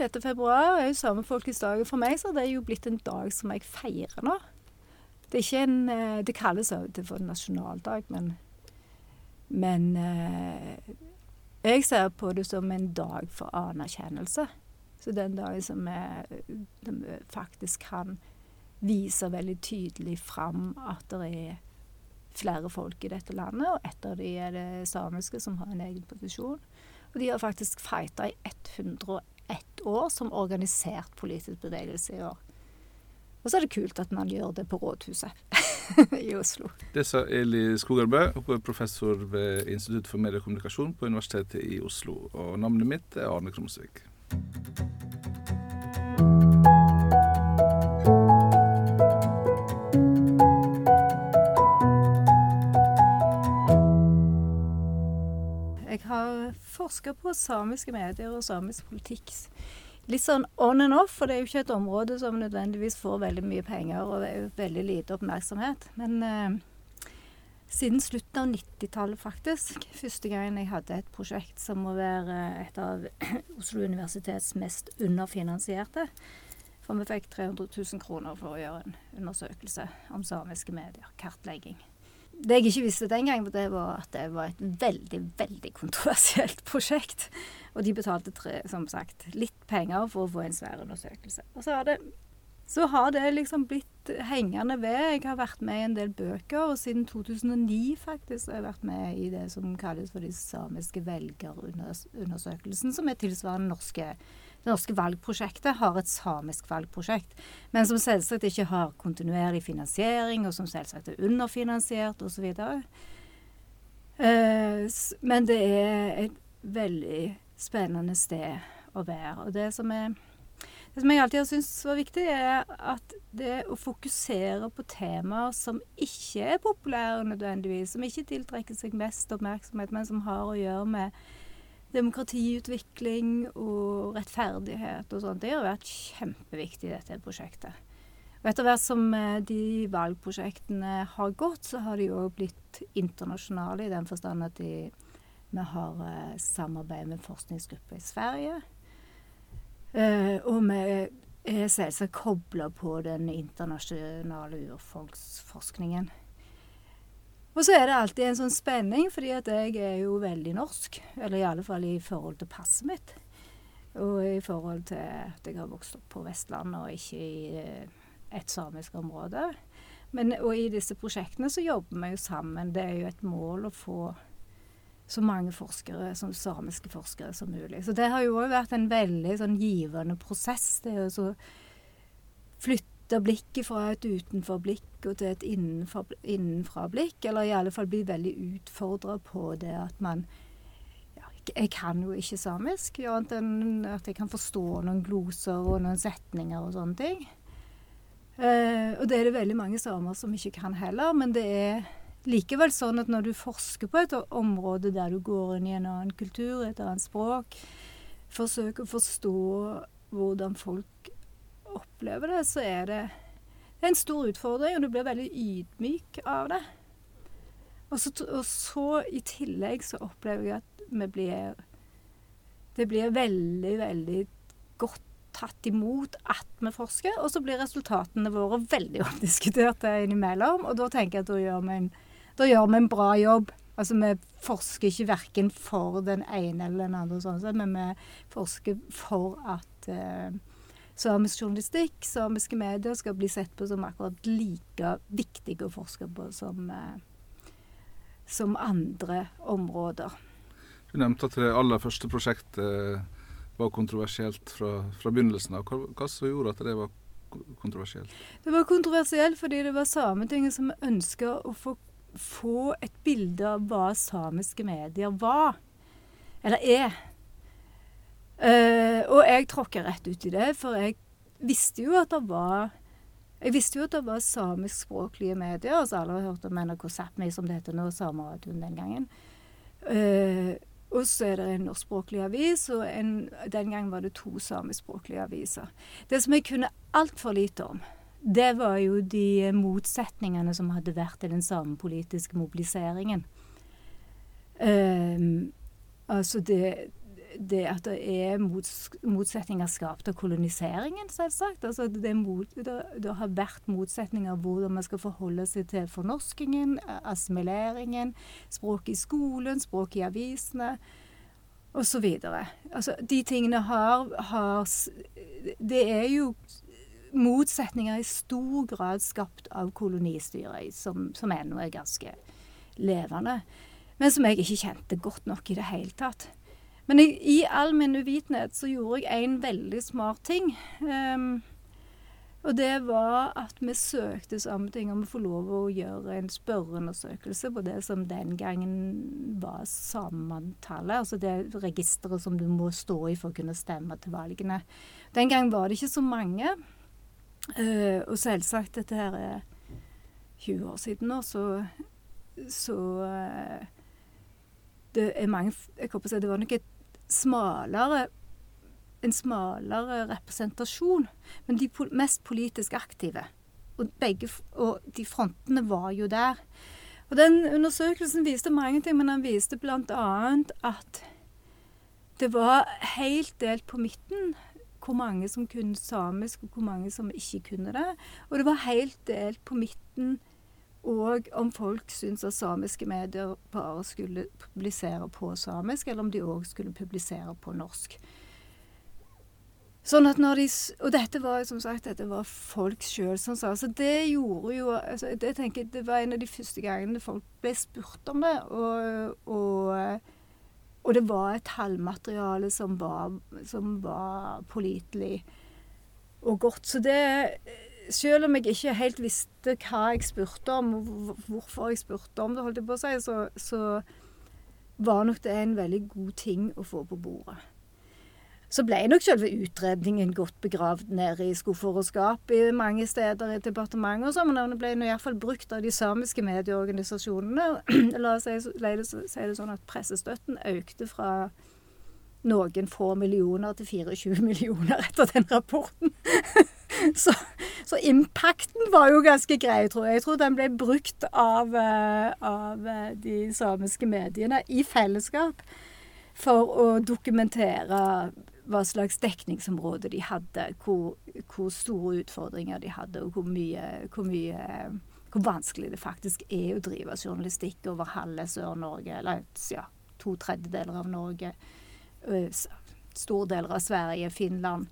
6. februar er jo samefolkets dag. For meg så har det jo blitt en dag som jeg feirer nå. Det er ikke en eh, Det kalles for nasjonaldag, men Men eh, jeg ser på det som en dag for anerkjennelse. Så den dagen som vi faktisk kan vise veldig tydelig fram at det er flere folk i dette landet, og ett av de er det samiske, som har en egen posisjon. Og de har faktisk fighta i 101 år som organisert politisk bevegelse i år. Og så er det kult at man gjør det på rådhuset i Oslo. Det sa Eli Skogarbø, professor ved Institutt for mediekommunikasjon på Universitetet i Oslo. Og navnet mitt er Arne Krumsvik. Jeg har forska på samiske medier og samisk politikk litt sånn on and off, for det er jo ikke et område som nødvendigvis får veldig mye penger og veldig lite oppmerksomhet. Men eh, siden slutten av 90-tallet, faktisk, første gang jeg hadde et prosjekt som må være et av Oslo universitets mest underfinansierte. For vi fikk 300 000 kroner for å gjøre en undersøkelse om samiske medier. Kartlegging. Det jeg ikke visste den gang, det var at det var et veldig, veldig kontroversielt prosjekt. Og de betalte tre, som sagt litt penger for å få en svær undersøkelse. Og så har det, så har det liksom blitt hengende ved. Jeg har vært med i en del bøker, og siden 2009 faktisk har jeg vært med i det som kalles for de samiske velgerundersøkelsen, som er tilsvarende norske det norske valgprosjektet har et samisk valgprosjekt, men som selvsagt ikke har kontinuerlig finansiering, og som selvsagt er underfinansiert osv. Uh, men det er et veldig spennende sted å være. Og det som, er, det som jeg alltid har syntes var viktig, er at det å fokusere på temaer som ikke er populære nødvendigvis, som ikke tiltrekker seg mest oppmerksomhet, men som har å gjøre med demokratiutvikling og rettferdighet og sånt. Det har vært kjempeviktig i dette prosjektet. Og etter hvert som eh, de valgprosjektene har gått, så har de òg blitt internasjonale i den forstand at de, vi har uh, samarbeid med forskningsgrupper i Sverige. Uh, og vi er selvsagt kobla på den internasjonale urfolksforskningen. Og så er det alltid en sånn spenning, fordi at jeg er jo veldig norsk. Eller i alle fall i forhold til passet mitt. Og i forhold til at jeg har vokst opp på Vestlandet og ikke i eh, et samisk område. Men, og i disse prosjektene så jobber vi jo sammen. Det er jo et mål å få så mange forskere, som samiske forskere som mulig. Så det har jo òg vært en veldig sånn givende prosess. Det å så flytte flytte blikket fra et utenforblikk og til et innenfra-blikk. Eller i alle fall bli veldig utfordra på det at man ja, Jeg kan jo ikke samisk, annet enn at jeg kan forstå noen gloser og noen setninger og sånne ting. Eh, og det er det veldig mange samer som ikke kan heller. Men det er likevel sånn at når du forsker på et område der du går inn i en annen kultur, et annet språk, forsøker å forstå hvordan folk opplever det, så er det, det er en stor utfordring, og du blir veldig ydmyk av det. Og så, og så, i tillegg så opplever jeg at vi blir Det blir veldig, veldig godt tatt imot at vi forsker, og så blir resultatene våre veldig omdiskuterte innimellom. Og da tenker jeg at da gjør vi en, gjør vi en bra jobb. Altså Vi forsker ikke verken for den ene eller den andre, sånn, men vi forsker for at uh, samisk journalistikk, samiske medier, skal bli sett på som akkurat like viktige å forske på som, eh, som andre områder. Du nevnte at det aller første prosjektet var kontroversielt fra, fra begynnelsen av. Hva, hva som gjorde at det var kontroversielt? Det var kontroversielt fordi det var Sametinget som ønska å få, få et bilde av hva samiske medier var, eller er. Uh, og jeg tråkka rett ut i det, for jeg visste jo at det var jeg visste jo at det var samiskspråklige medier. altså Alle har hørt om NRK Sápmi, som det heter nå, Sameradioen den gangen. Uh, og så er det en norskspråklig avis, og en, den gangen var det to samiskspråklige aviser. Det som jeg kunne altfor lite om, det var jo de motsetningene som hadde vært i den samepolitiske mobiliseringen. Uh, altså det det at det er mots, motsetninger skapt av koloniseringen, selvsagt. Altså det, mot, det, det, har vært motsetninger hvordan man skal forholde seg til fornorskingen, assimileringen, språk i skolen, språk i avisene osv. Altså, de tingene har, har Det er jo motsetninger i stor grad skapt av kolonistyret, som, som ennå er ganske levende. Men som jeg ikke kjente godt nok i det hele tatt. Men i, i all min uvitenhet så gjorde jeg en veldig smart ting. Um, og det var at vi søkte Sametinget om å få lov å gjøre en spørreundersøkelse på det som den gangen var samemanntallet, altså det registeret som du må stå i for å kunne stemme til valgene. Den gang var det ikke så mange. Uh, og selvsagt, dette her er 20 år siden nå, så, så uh, det er mange jeg håper å si, Det var nok et smalere en smalere representasjon. Men de mest politisk aktive. Og, begge, og de frontene var jo der. Og den undersøkelsen viste mange ting, men den viste bl.a. at det var helt delt på midten hvor mange som kunne samisk, og hvor mange som ikke kunne det. Og det var helt delt på midten òg om folk syntes at samiske medier bare skulle publisere på samisk, eller om de òg skulle publisere på norsk. Sånn at når de, Og dette var som sagt, dette var folk sjøl som sa. Så det gjorde jo altså, det, tenker, det var en av de første gangene folk ble spurt om det. Og, og og det var et tallmateriale som var, som var pålitelig og godt. Så det Selv om jeg ikke helt visste hva jeg spurte om, og hvorfor jeg spurte om det, holdt jeg på å si, så, så var nok det en veldig god ting å få på bordet. Så ble nok selve utredningen godt begravd nede i skuffer og skap i mange steder i departementet, og sånn, men den ble iallfall brukt av de samiske medieorganisasjonene. La oss si det sånn at pressestøtten økte fra noen få millioner til 24 millioner etter den rapporten. så, så impacten var jo ganske grei, tror jeg. Jeg tror den ble brukt av, eh, av eh, de samiske mediene i fellesskap for å dokumentere hva slags dekningsområde de hadde, hvor, hvor, store utfordringer de hadde, og hvor mye, hvor mye, hvor vanskelig det faktisk er å drive journalistikk over halve Sør-Norge, eller ja, to tredjedeler av Norge, store deler av Sverige, Finland,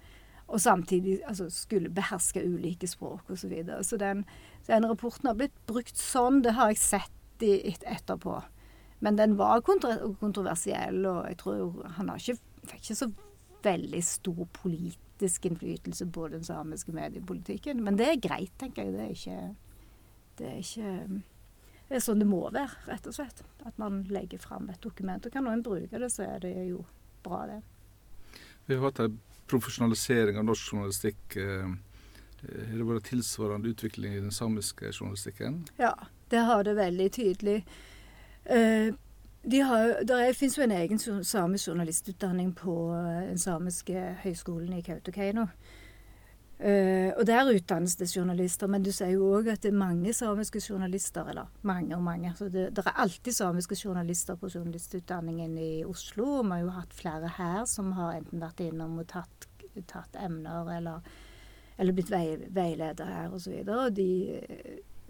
og samtidig altså, skulle beherske ulike språk osv. Så, videre. så den, den rapporten har blitt brukt sånn, det har jeg sett i, et, etterpå. Men den var kontroversiell, og jeg tror han ikke, fikk ikke så veldig stor politisk innflytelse på den samiske mediepolitikken. Men det er greit, tenker jeg. Det er ikke Det er, ikke, det er sånn det må være, rett og slett. At man legger fram et dokument. Og kan noen bruke det, så er det jo bra, det. Vi har hatt en profesjonalisering av norsk journalistikk. Eh, har det vært tilsvarende utvikling i den samiske journalistikken? Ja, det har det veldig tydelig. Uh, de har, fins jo en egen samisk journalistutdanning på eh, den samiske høgskolen i Kautokeino. Uh, og der utdannes det journalister, men du sier jo òg at det er mange samiske journalister. Eller mange og mange. Så det, det, er alltid samiske journalister på journalistutdanningen i Oslo. Og vi har jo hatt flere her som har enten vært innom og tatt, tatt emner eller, eller blitt vei, veileder her osv. Så og de,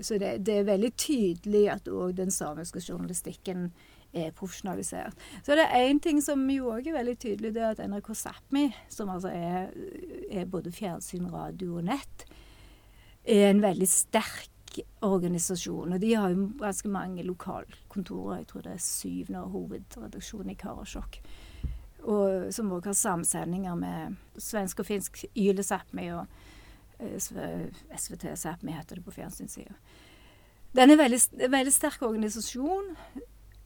så det, det, er veldig tydelig at òg den samiske journalistikken er profesjonalisert. Så det er én ting som jo òg er veldig tydelig, det er at NRK Sápmi, som altså er, er, både fjernsyn, radio og nett, er en veldig sterk organisasjon. Og de har jo ganske mange lokalkontorer. Jeg tror det er syv nå, hovedredaksjon i Karasjok. Og som òg har samsendinger med svensk og finsk Yle Sápmi og eh, SVT Sápmi, heter det på fjernsynssida. Den er en veldig, veldig sterk organisasjon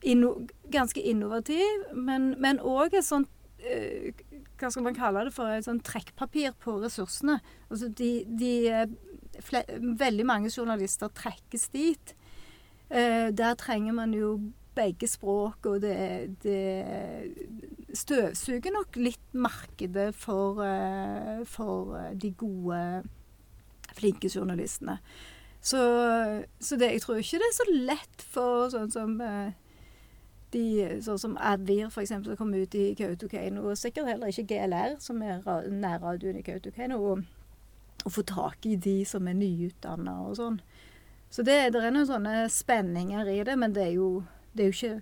inno, ganske innovativ, men òg et sånt eh, Hva skal man kalle det for? Et sånt trekkpapir på ressursene. Altså de, de fle, Veldig mange journalister trekkes dit. Eh, der trenger man jo begge språk, og det, det støvsuger nok litt markedet for, eh, for de gode, flinke journalistene. Så, så det, jeg tror ikke det er så lett for sånn som eh, de, sånn som Advir f.eks. som kom ut i Kautokeino, og sikkert heller ikke GLR, som er nærradioen i Kautokeino, og, få tak i de som er nyutdanna og sånn. Så det, det, er noen sånne spenninger i det, men det er jo, det er jo ikke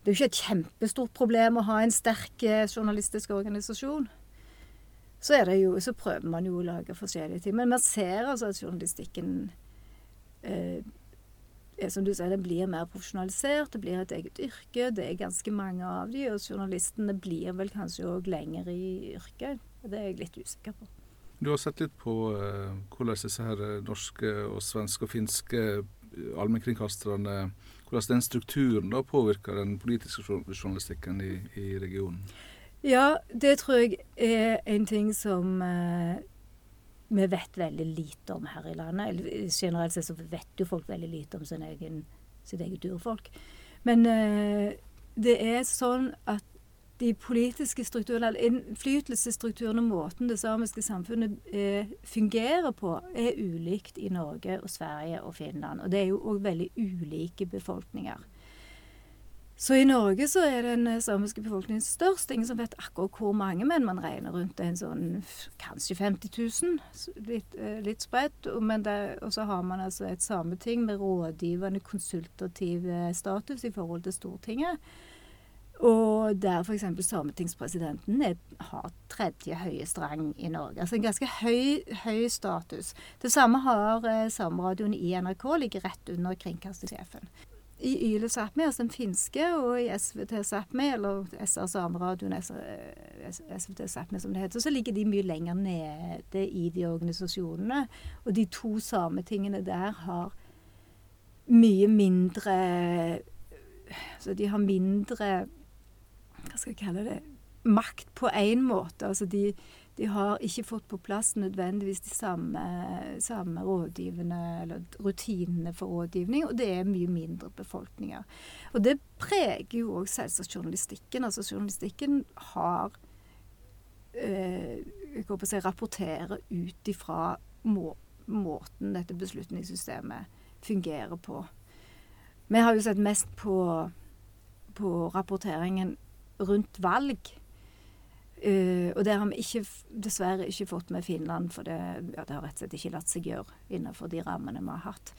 det er jo ikke et kjempestort problem å ha en sterk eh, journalistisk organisasjon. Så, jo, så prøver man jo å lage forskjellige ting. Men man ser altså at journalistikken eh, som du sier, det blir mer profesjonalisert, det blir et eget yrke. Det er ganske mange av de, og journalistene blir vel kanskje òg lenger i yrket. Det er jeg litt usikker på. Du har sett litt på eh, hvordan disse her norske og svenske og finske allmennkringkasterne Hvordan den strukturen da påvirker den politiske journalistikken i, i regionen? Ja, det tror jeg er en ting som eh, vi vet veldig lite om her i landet. Eller generelt sett så vet jo folk veldig lite om sin egen, sitt eget urfolk. Men eh, det er sånn at de politiske strukturene, eller innflytelsesstrukturene og måten det samiske samfunnet eh, fungerer på, er ulikt i Norge og Sverige og Finland. Og det er jo òg veldig ulike befolkninger. Så i Norge så er den eh, samiske befolkningen størst. Ingen som vet akkurat hvor mange, men man regner rundt en sånn kanskje 50 000. Litt, eh, litt spredt. Og så har man altså et sameting med rådgivende konsultativ eh, status i forhold til Stortinget. Og der f.eks. sametingspresidenten er, har tredje høyeste rang i Norge. Altså en ganske høy, høy status. Det samme har eh, Sameradioen i NRK, ligger rett under kringkastingssjefen i Yle Sápmi, altså den finske, og i SVT Sápmi, eller SR Sameradioen, SVT Sápmi som det heter, så ligger de mye lenger nede i de organisasjonene. Og de to sametingene der har mye mindre Så de har mindre Hva skal jeg kalle det? Makt på én måte. Altså de, de har ikke fått på plass nødvendigvis de samme, samme rådgivende eller rutinene for rådgivning, og det er mye mindre befolkninger. Og det preger jo òg selvsagt journalistikken. Altså journalistikken har øh, jeg håper å si, rapporterer ut ifra må, måten dette beslutningssystemet fungerer på. Vi har jo sett mest på, på rapporteringen rundt valg. Uh, og det har vi ikke, dessverre ikke fått med Finland, for det, ja, det, har rett og slett ikke latt seg gjøre innenfor de rammene vi har hatt.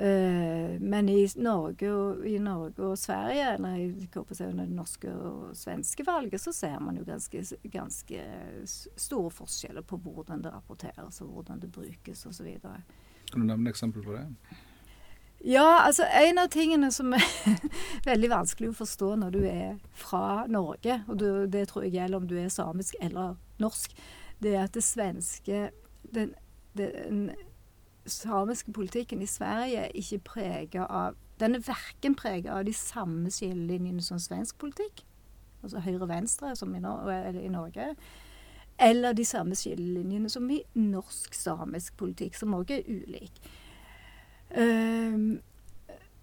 Uh, men i Norge, og, i Norge og Sverige, eller i under det norske og svenske valget, så ser man jo ganske, ganske store forskjeller på hvordan det rapporteres og hvordan det brukes osv. Kan du nevne eksempel på det? Ja, altså en av tingene som er veldig vanskelig å forstå når du er fra Norge, og du, det tror jeg gjelder om du er samisk eller norsk, det er at det svenske Den, den samiske politikken i Sverige er ikke prega av Den er verken prega av de samme skillelinjene som svensk politikk, altså høyre-venstre som i, i Norge, eller de samme skillelinjene som i norsk samisk politikk, som òg er ulik. Um,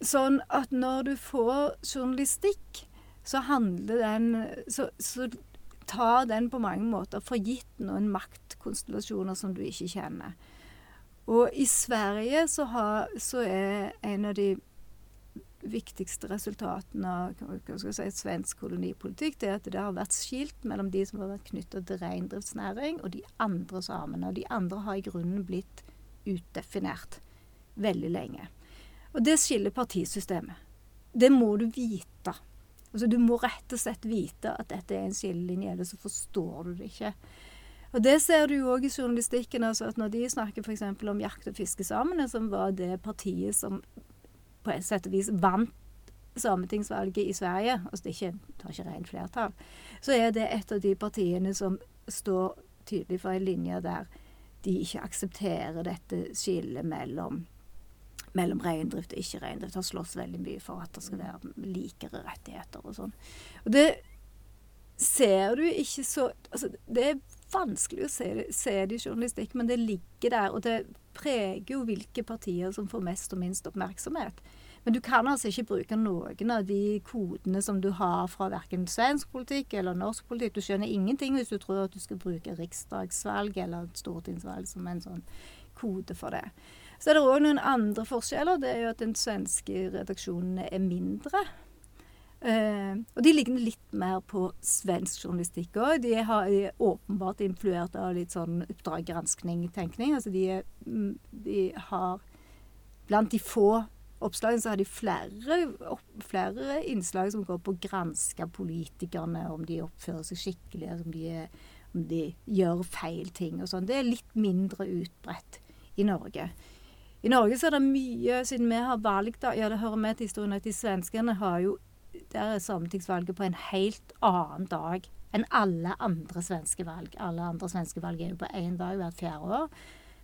sånn at når du får journalistikk, så handler den så, så tar den på mange måter for gitt noen maktkonstellasjoner som du ikke kjenner. Og i Sverige så, har, så er en av de viktigste resultatene av si, svensk kolonipolitikk, det er at det har vært skilt mellom de som har vært knytta til reindriftsnæring, og de andre samene. Og de andre har i grunnen blitt utdefinert veldig lenge. Og det skiller partisystemet. Det må du vite. Altså, du må rett og slett vite at dette er en skillelinje, ellers så forstår du det ikke. Og Det ser du jo òg i journalistikken. altså at Når de snakker f.eks. om jakt- og fiske sammen, som var det partiet som på et sett og vis vant sametingsvalget i Sverige, altså det ikke, tar ikke rent flertall, så er det et av de partiene som står tydelig for en linje der de ikke aksepterer dette skillet mellom mellom reindrift og ikke reindrift. Har slåss veldig mye for at det skal være likere rettigheter og sånn. Og det ser du ikke så altså, Det er vanskelig å se se det i journalistikk, men det ligger der. Og det preger jo hvilke partier som får mest og minst oppmerksomhet. Men du kan altså ikke bruke noen av de kodene som du har fra verken svensk politikk eller norsk politikk. Du skjønner ingenting hvis du tror at du skal bruke riksdagsvalg eller stortingsvalg som en sånn kode for det. Så er det òg noen andre forskjeller. Det er jo at den svenske redaksjonen er mindre. Eh, og de ligner litt mer på svensk journalistikk òg. De, de, er åpenbart influert av litt sånn Oppdrag granskning-tenkning. Altså de, mm, de, har Blant de få oppslagene så har de flere, flere innslag som går på å granske politikerne, om de oppfører seg skikkelig, altså om de, om de gjør feil ting og sånn. Det er litt mindre utbredt i Norge. I Norge så er det mye, siden vi har valgt Ja, det hører med til historien at de svenskene har jo der er sametingsvalget på en helt annen dag enn alle andre svenske valg. Alle andre svenske valg er jo på én dag hvert fjerde år.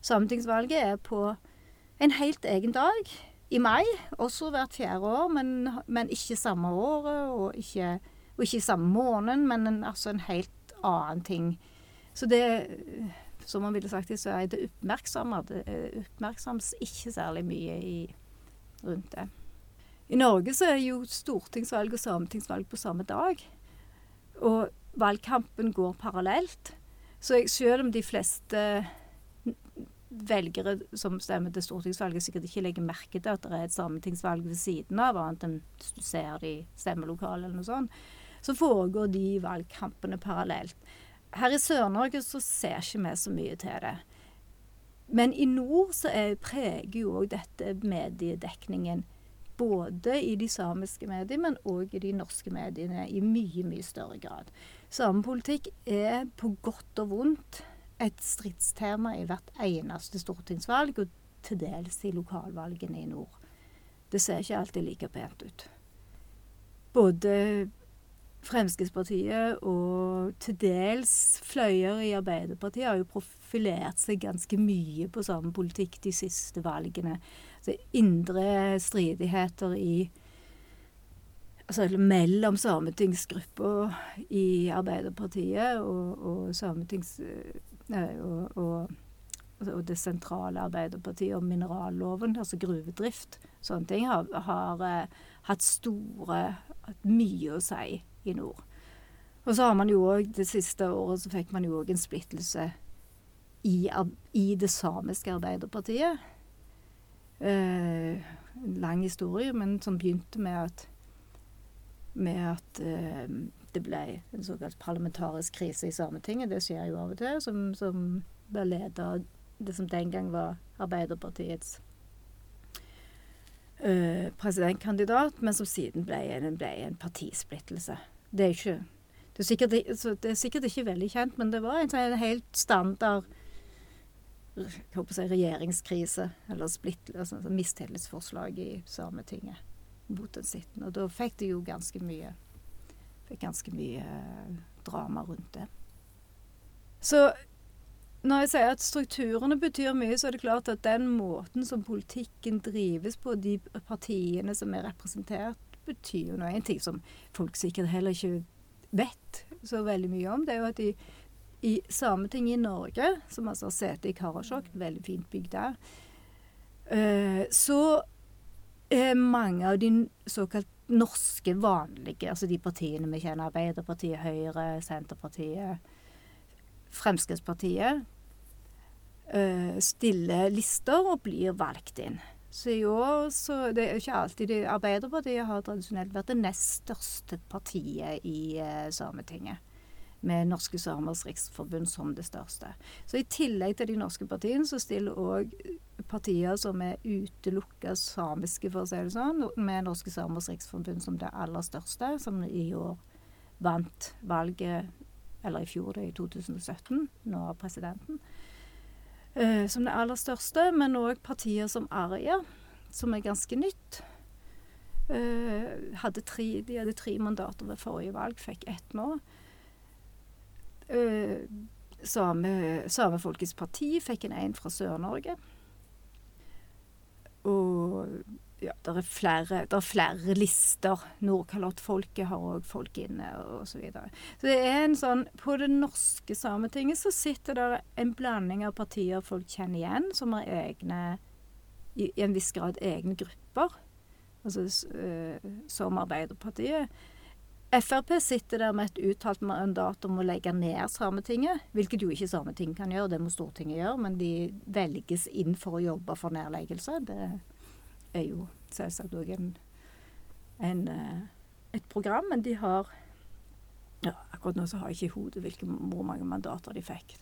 Sametingsvalget er på en helt egen dag i mai, også hvert fjerde år, men, men ikke samme året og ikke, og ikke samme måneden, men en, altså en helt annen ting. Så det som man ville sagt, i Sverige, det oppmerksoms ikke særlig mye i, rundt det. I Norge så er jo stortingsvalg og sametingsvalg på samme dag. Og valgkampen går parallelt. Så jeg, selv om de fleste velgere som stemmer til stortingsvalget, sikkert ikke legger merke til at det er et sametingsvalg ved siden av, annet enn hvis du ser det i stemmelokalet eller noe sånt, så foregår de valgkampene parallelt. Her i Sør-Norge så ser ikke vi så mye til det. Men i nord så er, preger jo òg dette mediedekningen både i de samiske mediene, men òg i de norske mediene i mye, mye større grad. Samepolitikk er på godt og vondt et stridstema i hvert eneste stortingsvalg, og til dels i lokalvalgene i nord. Det ser ikke alltid like pent ut. Både Fremskrittspartiet og til dels fløyer i Arbeiderpartiet har jo profilert seg ganske mye på samme politikk de siste valgene. Indre stridigheter i altså mellom sametingsgruppa i Arbeiderpartiet og, og sametings... Og, og, og, det sentrale Arbeiderpartiet og mineralloven, altså gruvedrift, sånne ting, har, har uh, hatt store hatt Mye å si i nord. Og så har man jo òg det siste året så fikk man jo òg en splittelse i, i det samiske Arbeiderpartiet eh, lang historie, men som begynte med at, med at eh, det ble en såkalt parlamentarisk krise i Sametinget. Det skjer jo av og til. Som, som ble ledet av det som den gang var Arbeiderpartiets eh, presidentkandidat, men som siden ble ble en partisplittelse. Det er ikke det er, sikkert, det er, sikkert, ikke veldig kjent, men det var en, en helt standard jeg håper si, regjeringskrise, eller splitt, altså, mistillitsforslag i Sametinget mot den sittende. Og da fikk de jo ganske mye fikk ganske mye eh, drama rundt det. Så når jeg sier at strukturene betyr mye, så er det klart at den måten som politikken drives på, de partiene som er representert, betyr jo noe. En ting som folk sikkert heller ikke vet så veldig mye om, det er jo at de i Sametinget i Norge, som altså har sete i Karasjok, veldig fint bygg der, uh, så er mange av de såkalt norske vanlige, altså de partiene vi kjenner, Arbeiderpartiet, Høyre, Senterpartiet, Fremskrittspartiet, uh, stiller lister og blir valgt inn. Så i år så Det er ikke alltid det, Arbeiderpartiet har tradisjonelt vært det nest største partiet i eh, Sametinget med Norske Samers Riksforbund som det største. Så i tillegg til de norske partiene, så stiller òg partier som er utelukka samiske, for å si det sånn, med Norske Samers Riksforbund som det aller største, som i år vant valget, eller i fjor, det i 2017, nå presidenten, uh, som det aller største. Men òg partier som Arja, som er ganske nytt. Uh, hadde tre, de hadde tre mandater ved forrige valg, fikk ett nå. Uh, same, Samefolkets parti fikk en en fra Sør-Norge. Og ja, det er flere, der er flere lister. Nordkalottfolket har òg folk inne, og så videre. Så det er en sånn På det norske Sametinget så sitter det en blanding av partier folk kjenner igjen, som har egne i, i en viss grad egne grupper. Altså uh, som Arbeiderpartiet. Frp sitter der med et uttalt mandat om å legge ned Sametinget, hvilket jo ikke Sametinget kan gjøre, det må Stortinget gjøre, men de velges inn for å jobbe for nedleggelse. Det er jo selvsagt òg eh, et program, men de har ja, Akkurat nå så har jeg ikke i hodet hvor mange mandater de fikk.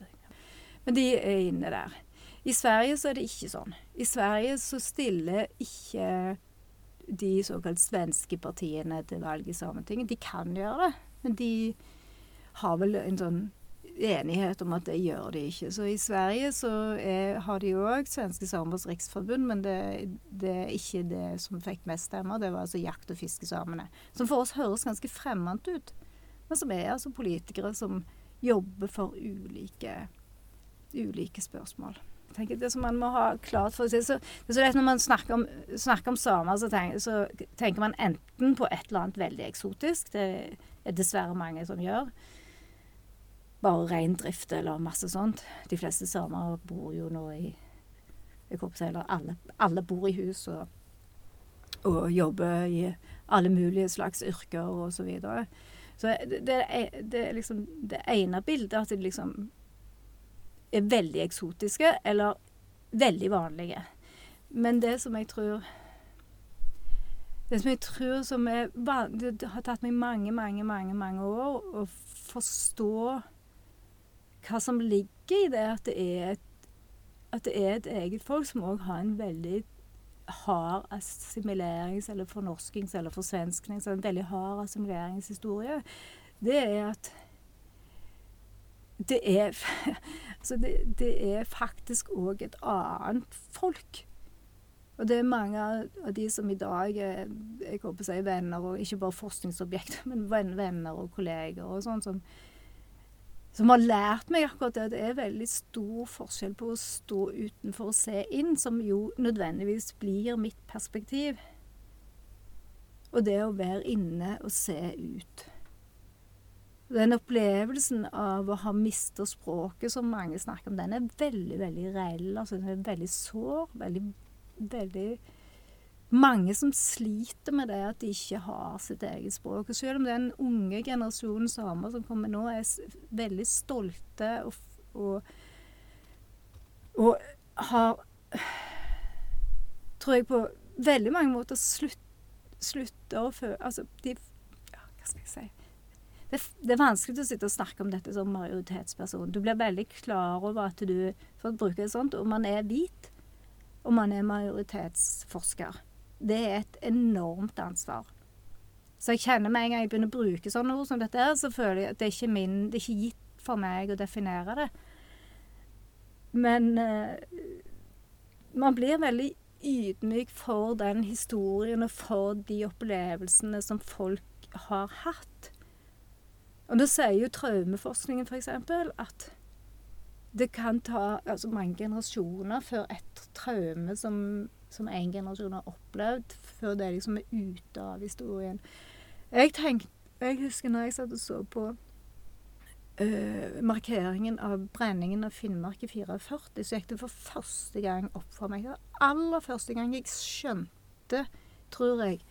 Men de er inne der. I Sverige så er det ikke sånn. I Sverige så stiller ikke de såkalt svenske partiene til valg i Sametinget. De kan gjøre det, men de har vel en sånn enighet om at det gjør de ikke. Så i Sverige så er, har de òg Svenske Samers Riksforbund, men det, det, er ikke det som fikk mest stemmer. Det var altså jakt- og fiskesamene. Som for oss høres ganske fremmed ut, men som er altså politikere som jobber for ulike, ulike spørsmål. tenker Det som man må ha klart for seg så, det er så lett Når man snakker om, snakker om samer, så, tenker, så tenker man enten på et eller annet veldig eksotisk. Det er dessverre mange som gjør bare reindrift eller masse sånt. De fleste samer bor jo nå i jeg håper eller alle, alle bor i hus og, og, jobber i alle mulige slags yrker og så videre. Så det, det, er, det er liksom det ene bildet at de liksom er veldig eksotiske eller veldig vanlige. Men det som jeg tror Det som jeg tror som er Det har tatt meg mange, mange, mange, mange år å forstå hva som ligger i det at det er et, det er et eget folk som òg har en veldig hard assimilerings- eller fornorskings- eller forsvensknings- en veldig hard assimileringshistorie, det er at det er altså det, det er faktisk òg et annet folk. Og det er mange av de som i dag er jeg håper å si, venner, og ikke bare forskningsobjekter, men venner og kolleger og sånn, som, som har lært meg akkurat det. Det er veldig stor forskjell på å stå utenfor og se inn, som jo nødvendigvis blir mitt perspektiv, og det å være inne og se ut. Den opplevelsen av å ha mista språket, som mange snakker om, den er veldig, veldig reell. Altså, den er veldig sår. Veldig, veldig mange som sliter med det at de ikke har sitt eget språk. Og selv om den unge generasjonen samer som kommer nå, er veldig stolte og, og, og har Tror jeg på veldig mange måter slutt, slutter å føle Altså, de ja, Hva skal jeg si? Det, det, er vanskelig å sitte og snakke om dette som majoritetsperson. Du blir veldig klar over at du, for å bruke det sånt, om man er hvit, og man er majoritetsforsker det er et enormt ansvar. Så jeg kjenner med en gang jeg begynner å bruke sånne ord som dette, så føler jeg at det er ikke min, det er ikke gitt for meg å definere det. Men uh, man blir veldig ydmyk for den historien og for de opplevelsene som folk har hatt. Og da sier jo traumeforskningen f.eks. at det kan ta altså mange generasjoner før et traume som som en generasjon har opplevd, før det liksom er ute av historien. Jeg, tenkte, jeg husker når jeg satt og så på øh, markeringen av brenningen av Finnmark i 44, så gikk det for første gang opp for meg. Det var aller første gang jeg skjønte, tror jeg,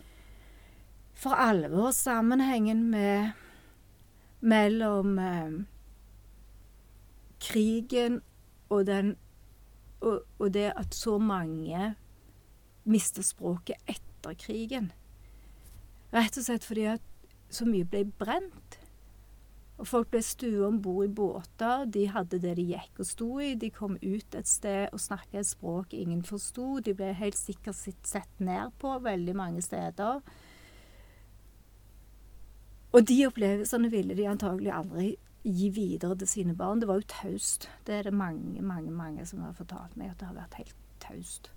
for alvor sammenhengen med mellom øh, krigen og den og, og, det at så mange mista språket etter krigen. Rett og slett fordi at så mye ble brent. Og folk ble stuet om bord i båter. De hadde det de gikk og sto i. De kom ut et sted og snakket et språk ingen forsto. De ble helt sikkert sett ned på veldig mange steder. Og de opplevelsene ville de antagelig aldri gi videre til sine barn. Det var jo taust. Det er det mange, mange, mange som har fortalt meg, at det har vært helt taust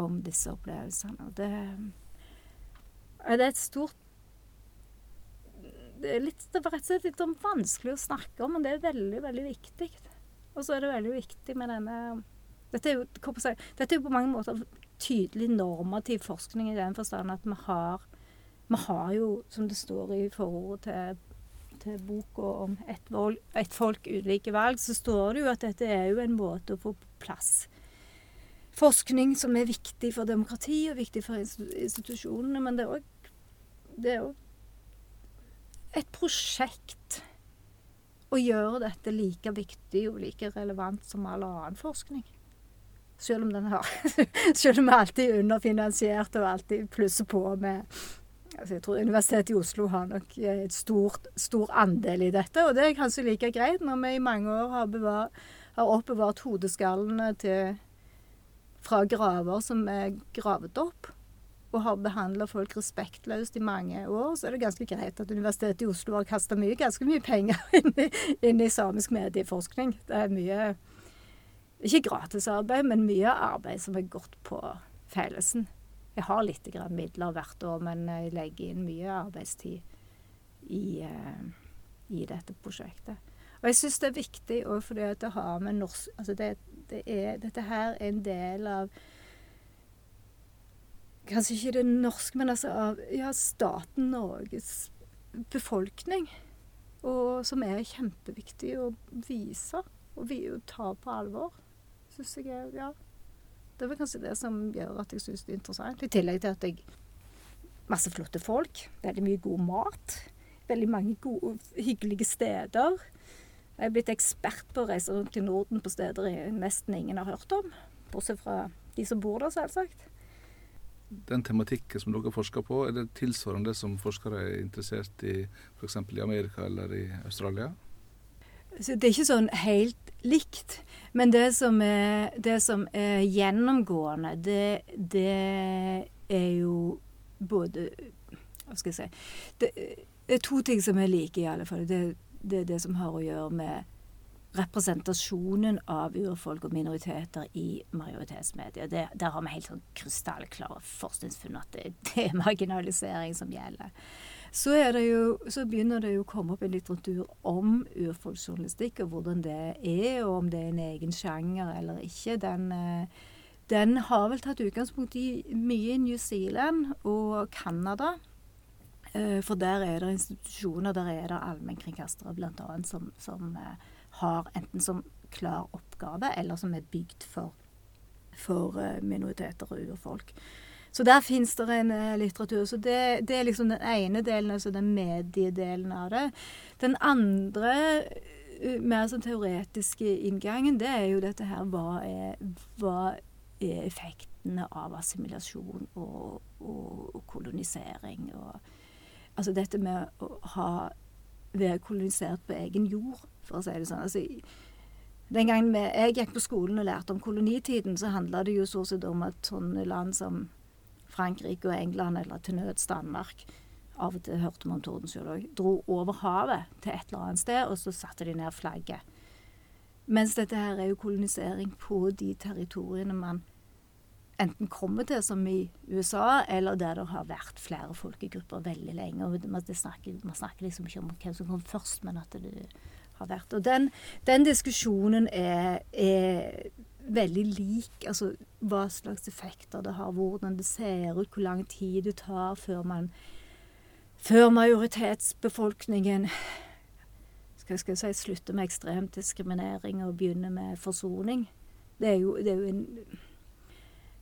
om disse opplevelsene. Det, det er et stort det litt, det er rett og slett litt sånn vanskelig å snakke om, men det er veldig, veldig viktig. Og så er det veldig viktig med denne Dette er jo, dette er jo på mange måter tydelig normativ forskning i den forstand at vi har Vi har jo, som det står i forordet til, til boka om et, et folk, ulike valg, så står det jo at dette er jo en måte å få på plass forskning som er viktig for demokrati og viktig for institusjonene. Men det er òg et prosjekt å gjøre dette like viktig og like relevant som all annen forskning. Selv om den har Selv om vi alltid er underfinansiert og alltid plusser på med altså Jeg tror Universitetet i Oslo har nok et stort, stor andel i dette. Og det er kanskje like greit når vi i mange år har, bevar, har oppbevart hodeskallene til, fra graver som er gravet opp og har behandla folk respektløst i mange år, så er det ganske greit at Universitetet i Oslo har kasta mye, ganske mye penger inn i, inn i samisk medieforskning. Det er mye ikke gratisarbeid, men mye arbeid som er gått på fellesen. Jeg har litt midler hvert år, men jeg legger inn mye arbeidstid i, uh, i dette prosjektet. Og jeg syns det er viktig òg fordi at det har med norsk altså det, det er, Dette her er en del av Kanskje ikke det norske, men altså av ja, staten Norges befolkning. Og som er kjempeviktig å vise og vi, ta på alvor. Syns jeg er Ja. Det er kanskje det som gjør at jeg syns det er interessant. I tillegg til at jeg Masse flotte folk. Veldig mye god mat. Veldig mange gode, hyggelige steder. Jeg er blitt ekspert på å reise rundt i Norden på steder nesten ingen har hørt om. Bortsett fra de som bor der, selvsagt den tematikken som dere forsker på, er det tilsvarende det som forskere er interessert i f.eks. i Amerika eller i Australia? Så det er ikke sånn helt likt. Men det som er, det som er gjennomgående, det, det, er jo både Hva skal jeg si det, det, er to ting som er like, i alle fall. Det, det er det som har å gjøre med representasjonen av urfolk og minoriteter i majoritetsmedier. Det, der har vi helt sånn krystallklare forskningsfunn at det, det, er marginalisering som gjelder. Så, jo, så, begynner det jo å komme opp en litteratur om urfolksjournalistikk, og hvordan det er, og om det er en egen sjanger eller ikke. Den, eh, den har vel tatt utgangspunkt i mye i New Zealand og Canada. Eh, for der er det institusjoner, der er det allmennkringkastere bl.a. som, som eh, har enten som klar oppgave, eller som er bygd for, for eh, minoriteter og urfolk. Så der fins det en litteratur. Så det, det, er liksom den ene delen, altså den mediedelen av det. Den andre, mer sånn teoretiske inngangen, det er jo dette her Hva er, hva er effektene av assimilasjon og, og, og kolonisering? Og, altså dette med å ha være kolonisert på egen jord, for å si det sånn. Altså, den gangen jeg gikk på skolen og lærte om kolonitiden, så handla det jo så sett om at sånne land som Frankrike og England, eller til nøds Danmark Av og til hørte man om Tordenskjold Dro over havet til et eller annet sted, og så satte de ned flagget. Mens dette her er jo kolonisering på de territoriene man enten kommer til, som i USA, eller der det har vært flere folkegrupper veldig lenge. og Man snakker, man snakker liksom ikke om hvem som kom først, men at det har vært. Og den, den diskusjonen er, er, veldig lik. Altså hva slags effekter det har, hvordan det ser ut, hvor lang tid det tar før man Før majoritetsbefolkningen skal, skal si, slutter med ekstrem diskriminering og begynner med forsoning. Det er jo, det er jo en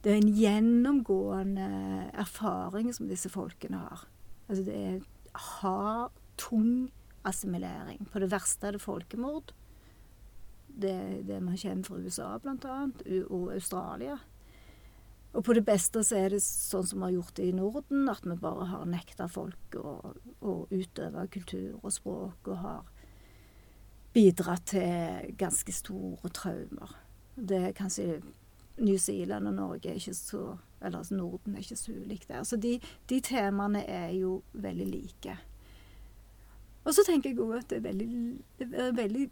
det er en gjennomgående erfaring som disse folkene har. Altså det er hard, tung assimilering. På det verste er det folkemord. Det, det man kjenner fra USA, bl.a., og Australia. Og på det beste så er det sånn som vi har gjort det i Norden, at vi bare har nekta folk å, å utøve kultur og språk, og har bidratt til ganske store traumer. Det er kanskje New Zealand og Norge er ikke så Eller altså Norden er ikke så ulikt der. Så de, de temaene er jo veldig like. Og så tenker jeg òg at det er veldig, veldig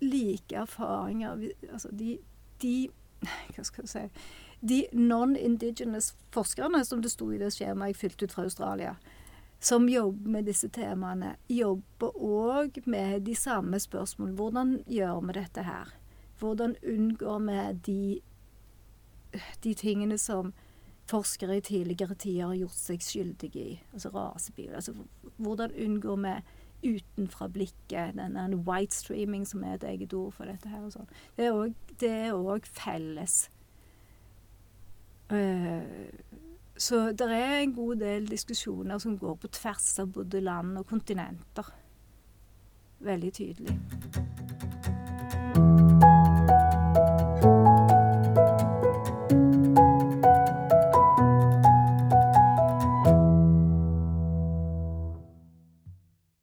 like erfaringer Altså de, de Hva skal jeg si De non-indigenous forskerne, som det sto i det skjemaet jeg fylte ut fra Australia, som jobber med disse temaene, jobber òg med de samme spørsmålene. Hvordan gjør vi dette her? Hvordan unngår vi de de tingene som forskere i tidligere tider har gjort seg skyldige i. Altså rasebil. Altså, hvordan unngår vi utenfra blikket denne white streaming, som er et eget ord for dette her. og sånn. Det er òg felles. Uh, så det er en god del diskusjoner som går på tvers av både land og kontinenter. Veldig tydelig.